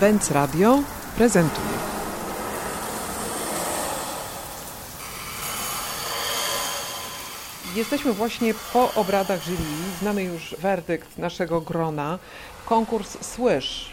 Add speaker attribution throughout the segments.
Speaker 1: Benz Radio prezentuje. Jesteśmy właśnie po obradach jury. Znamy już werdykt naszego grona. Konkurs Słysz.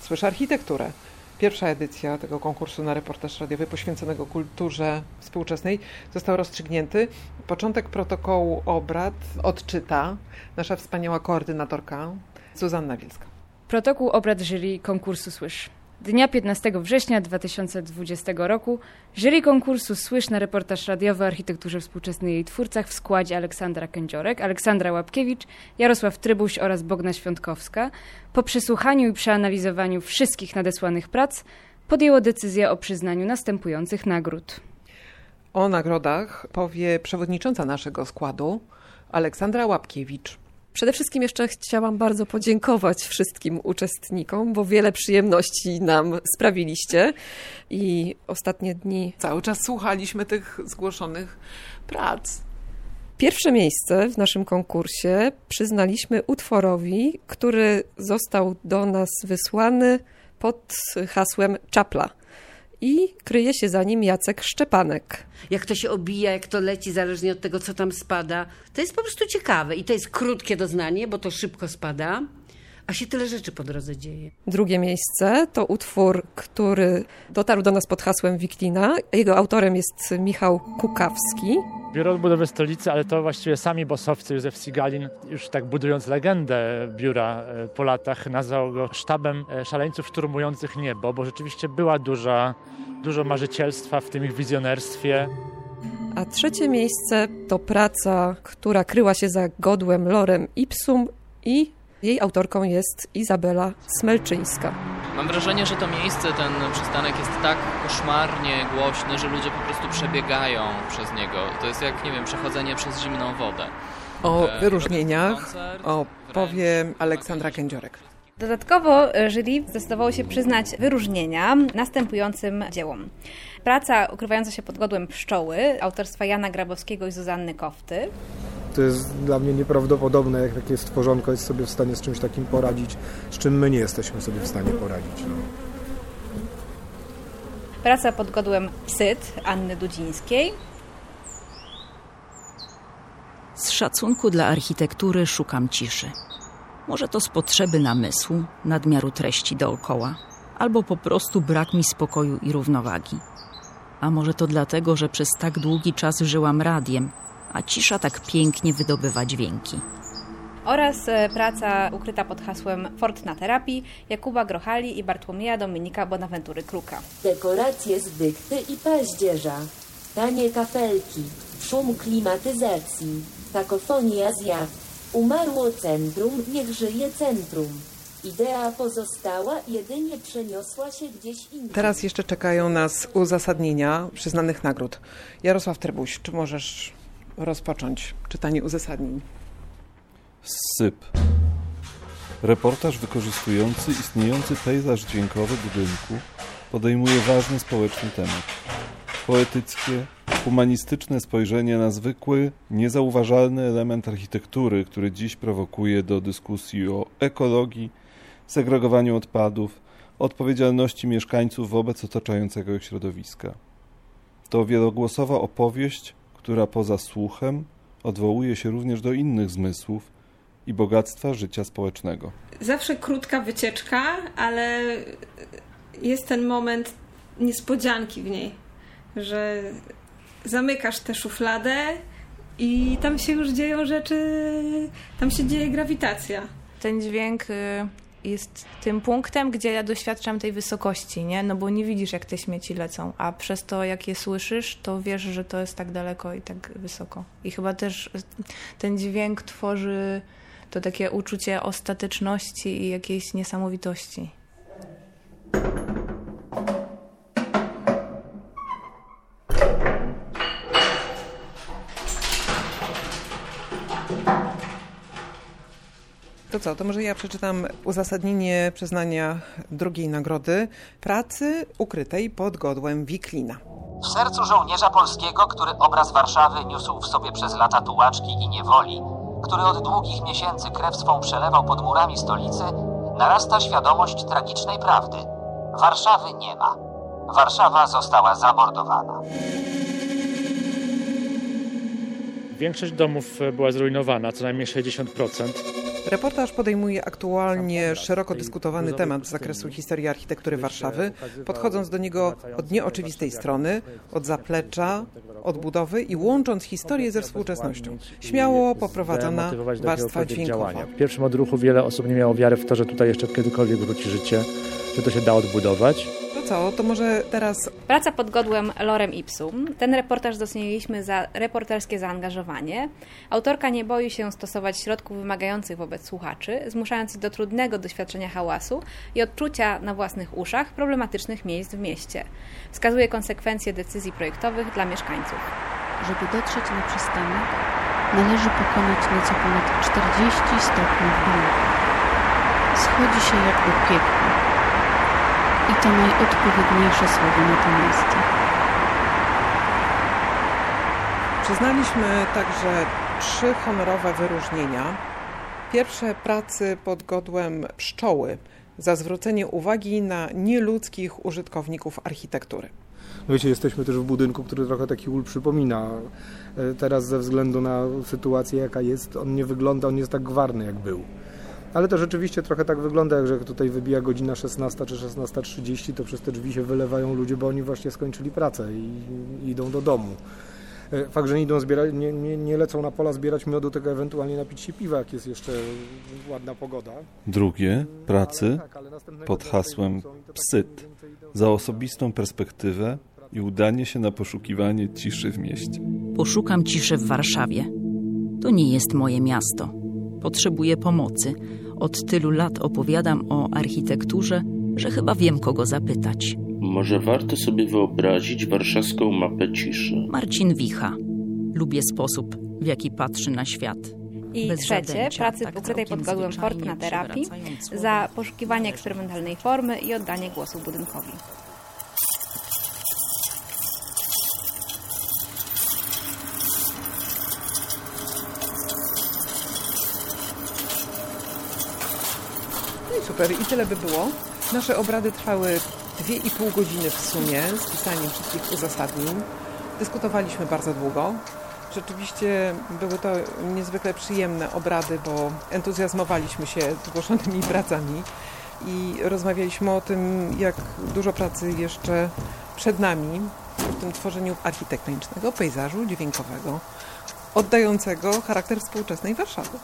Speaker 1: Słysz architekturę. Pierwsza edycja tego konkursu na reportaż radiowy poświęconego kulturze współczesnej został rozstrzygnięty. Początek protokołu obrad odczyta nasza wspaniała koordynatorka Zuzanna Wielska.
Speaker 2: Protokół obrad jury konkursu Słysz. Dnia 15 września 2020 roku jury konkursu Słysz na reportaż radiowy o architekturze współczesnej i jej twórcach w składzie Aleksandra Kędziorek, Aleksandra Łapkiewicz, Jarosław Trybuś oraz Bogna Świątkowska po przesłuchaniu i przeanalizowaniu wszystkich nadesłanych prac podjęło decyzję o przyznaniu następujących nagród.
Speaker 1: O nagrodach powie przewodnicząca naszego składu Aleksandra Łapkiewicz.
Speaker 3: Przede wszystkim jeszcze chciałam bardzo podziękować wszystkim uczestnikom, bo wiele przyjemności nam sprawiliście i ostatnie dni.
Speaker 1: Cały czas słuchaliśmy tych zgłoszonych prac.
Speaker 3: Pierwsze miejsce w naszym konkursie przyznaliśmy utworowi, który został do nas wysłany pod hasłem Czapla i kryje się za nim Jacek Szczepanek.
Speaker 4: Jak to się obija, jak to leci, zależnie od tego, co tam spada. To jest po prostu ciekawe i to jest krótkie doznanie, bo to szybko spada, a się tyle rzeczy po drodze dzieje.
Speaker 3: Drugie miejsce to utwór, który dotarł do nas pod hasłem Wiklina. Jego autorem jest Michał Kukawski.
Speaker 5: Biuro Odbudowy Stolicy, ale to właściwie sami bosowcy, Józef Sigalin, już tak budując legendę biura e, po latach, nazwał go sztabem e, szaleńców szturmujących niebo, bo rzeczywiście była duża, dużo marzycielstwa w tym ich wizjonerstwie.
Speaker 3: A trzecie miejsce to praca, która kryła się za godłem Lorem Ipsum i jej autorką jest Izabela Smelczyńska.
Speaker 6: Mam wrażenie, że to miejsce, ten przystanek jest tak koszmarnie głośny, że ludzie po prostu przebiegają przez niego. To jest jak, nie wiem, przechodzenie przez zimną wodę.
Speaker 1: O
Speaker 6: E,
Speaker 1: wyróżnieniach opowie Aleksandra Kędziorek.
Speaker 7: Dodatkowo jury zdecydowało się przyznać wyróżnienia następującym dziełom. Praca ukrywająca się pod godłem pszczoły autorstwa Jana Grabowskiego i Zuzanny Kofty.
Speaker 8: To jest dla mnie nieprawdopodobne, jak takie stworzonko jest sobie w stanie z czymś takim poradzić, z czym my nie jesteśmy sobie w stanie poradzić. No.
Speaker 7: Praca pod godłem Psyt Anny Dudzińskiej.
Speaker 9: Z szacunku dla architektury szukam ciszy. Może to z potrzeby namysłu, nadmiaru treści dookoła, albo po prostu brak mi spokoju i równowagi. A może to dlatego, że przez tak długi czas żyłam radiem, a cisza tak pięknie wydobywa dźwięki.
Speaker 7: Oraz e, praca ukryta pod hasłem Fort na terapii Jakuba Grochali i Bartłomieja Dominika Bonaventury Kruka.
Speaker 10: Dekoracje z dykty i paździerza, tanie kafelki, szum klimatyzacji, kakofonia zjaw. Umarło centrum, niech żyje centrum. Idea pozostała, jedynie przeniosła się gdzieś indziej.
Speaker 1: Teraz jeszcze czekają nas uzasadnienia przyznanych nagród. Jarosław Trybuś, czy możesz rozpocząć czytanie uzasadnień?
Speaker 11: Syp. Reportaż wykorzystujący istniejący pejzaż dźwiękowy budynku podejmuje ważny społeczny temat. Poetyckie, humanistyczne spojrzenie na zwykły, niezauważalny element architektury, który dziś prowokuje do dyskusji o ekologii, segregowaniu odpadów, odpowiedzialności mieszkańców wobec otaczającego ich środowiska. To wielogłosowa opowieść, która poza słuchem odwołuje się również do innych zmysłów i bogactwa życia społecznego.
Speaker 12: Zawsze krótka wycieczka, ale jest ten moment niespodzianki w niej, że zamykasz tę szufladę i tam się już dzieją rzeczy, tam się dzieje grawitacja.
Speaker 13: Ten dźwięk y, jest tym punktem, gdzie ja doświadczam tej wysokości, nie? No bo nie widzisz, jak te śmieci lecą, a przez to, jak je słyszysz, to wiesz, że to jest tak daleko i tak wysoko. I chyba też ten dźwięk tworzy to takie uczucie ostateczności i jakiejś niesamowitości.
Speaker 1: To co, to może ja przeczytam uzasadnienie przyznania drugiej nagrody pracy ukrytej pod godłem Wiklina.
Speaker 14: W sercu żołnierza polskiego, który obraz Warszawy niósł w sobie przez lata tułaczki i niewoli, który od długich miesięcy krew swą przelewał pod murami stolicy, narasta świadomość tragicznej prawdy – Warszawy nie ma. Warszawa została zamordowana.
Speaker 5: Większość domów była zrujnowana, co najmniej 60%.
Speaker 1: Reportaż podejmuje aktualnie szeroko dyskutowany temat z zakresu historii architektury Warszawy, podchodząc do niego od nieoczywistej strony, od zaplecza, od budowy i łącząc historię ze współczesnością. Śmiało poprowadzona warstwa dźwiękowa.
Speaker 5: W pierwszym odruchu wiele osób nie miało wiary w to, że tutaj jeszcze kiedykolwiek wróci życie, że to się da odbudować.
Speaker 1: To co, to może teraz
Speaker 7: Praca pod godłem Lorem Ipsum. Ten reportaż doceniliśmy za reporterskie zaangażowanie. Autorka nie boi się stosować środków wymagających wobec słuchaczy, zmuszając ich do trudnego doświadczenia hałasu i odczucia na własnych uszach problematycznych miejsc w mieście. Wskazuje konsekwencje decyzji projektowych dla mieszkańców.
Speaker 15: Żeby dotrzeć na przystanek, należy pokonać nieco ponad 40 stopni w dół. Schodzi się jak do piekła. I to najodpowiedniejsze słowo na to miejsce.
Speaker 1: Przyznaliśmy także trzy honorowe wyróżnienia. Pierwsze pracy pod godłem pszczoły za zwrócenie uwagi na nieludzkich użytkowników architektury.
Speaker 8: Wiecie, jesteśmy też w budynku, który trochę taki ul przypomina. E, Teraz ze względu na sytuację, jaka jest, on nie wygląda, on nie jest tak gwarny, jak był. Ale to rzeczywiście trochę tak wygląda, jak że jak tutaj wybija godzina 16 czy 16.30, to przez te drzwi się wylewają ludzie, bo oni właśnie skończyli pracę i, i idą do domu. E, Fakt, że nie, idą zbierać, nie, nie, nie lecą na pola zbierać miodu, tylko ewentualnie napić się piwa, jak jest jeszcze ładna pogoda.
Speaker 11: Drugie, pracy pod hasłem Psyt za osobistą perspektywę i udanie się na poszukiwanie ciszy w mieście.
Speaker 9: Poszukam ciszy w Warszawie. To nie jest moje miasto. Potrzebuję pomocy. Od tylu lat opowiadam o architekturze, że chyba wiem, kogo zapytać.
Speaker 16: Może warto sobie wyobrazić warszawską mapę ciszy.
Speaker 9: Marcin Wicha. Lubię sposób, w jaki patrzy na świat.
Speaker 7: I
Speaker 9: Bez
Speaker 7: trzecie,
Speaker 9: zadęcia,
Speaker 7: pracy
Speaker 9: tak
Speaker 7: ukrytej pod godłem
Speaker 9: zwyczajnie,
Speaker 7: Fort na terapii za poszukiwanie eksperymentalnej formy i oddanie głosu budynkowi.
Speaker 1: Super, i tyle by było. Nasze obrady trwały 2,5 godziny w sumie z pisaniem wszystkich uzasadnień. Dyskutowaliśmy bardzo długo. Rzeczywiście były to niezwykle przyjemne obrady, bo entuzjazmowaliśmy się zgłoszonymi pracami i rozmawialiśmy o tym, jak dużo pracy jeszcze przed nami w tym tworzeniu architektonicznego pejzażu dźwiękowego, oddającego charakter współczesnej Warszawy.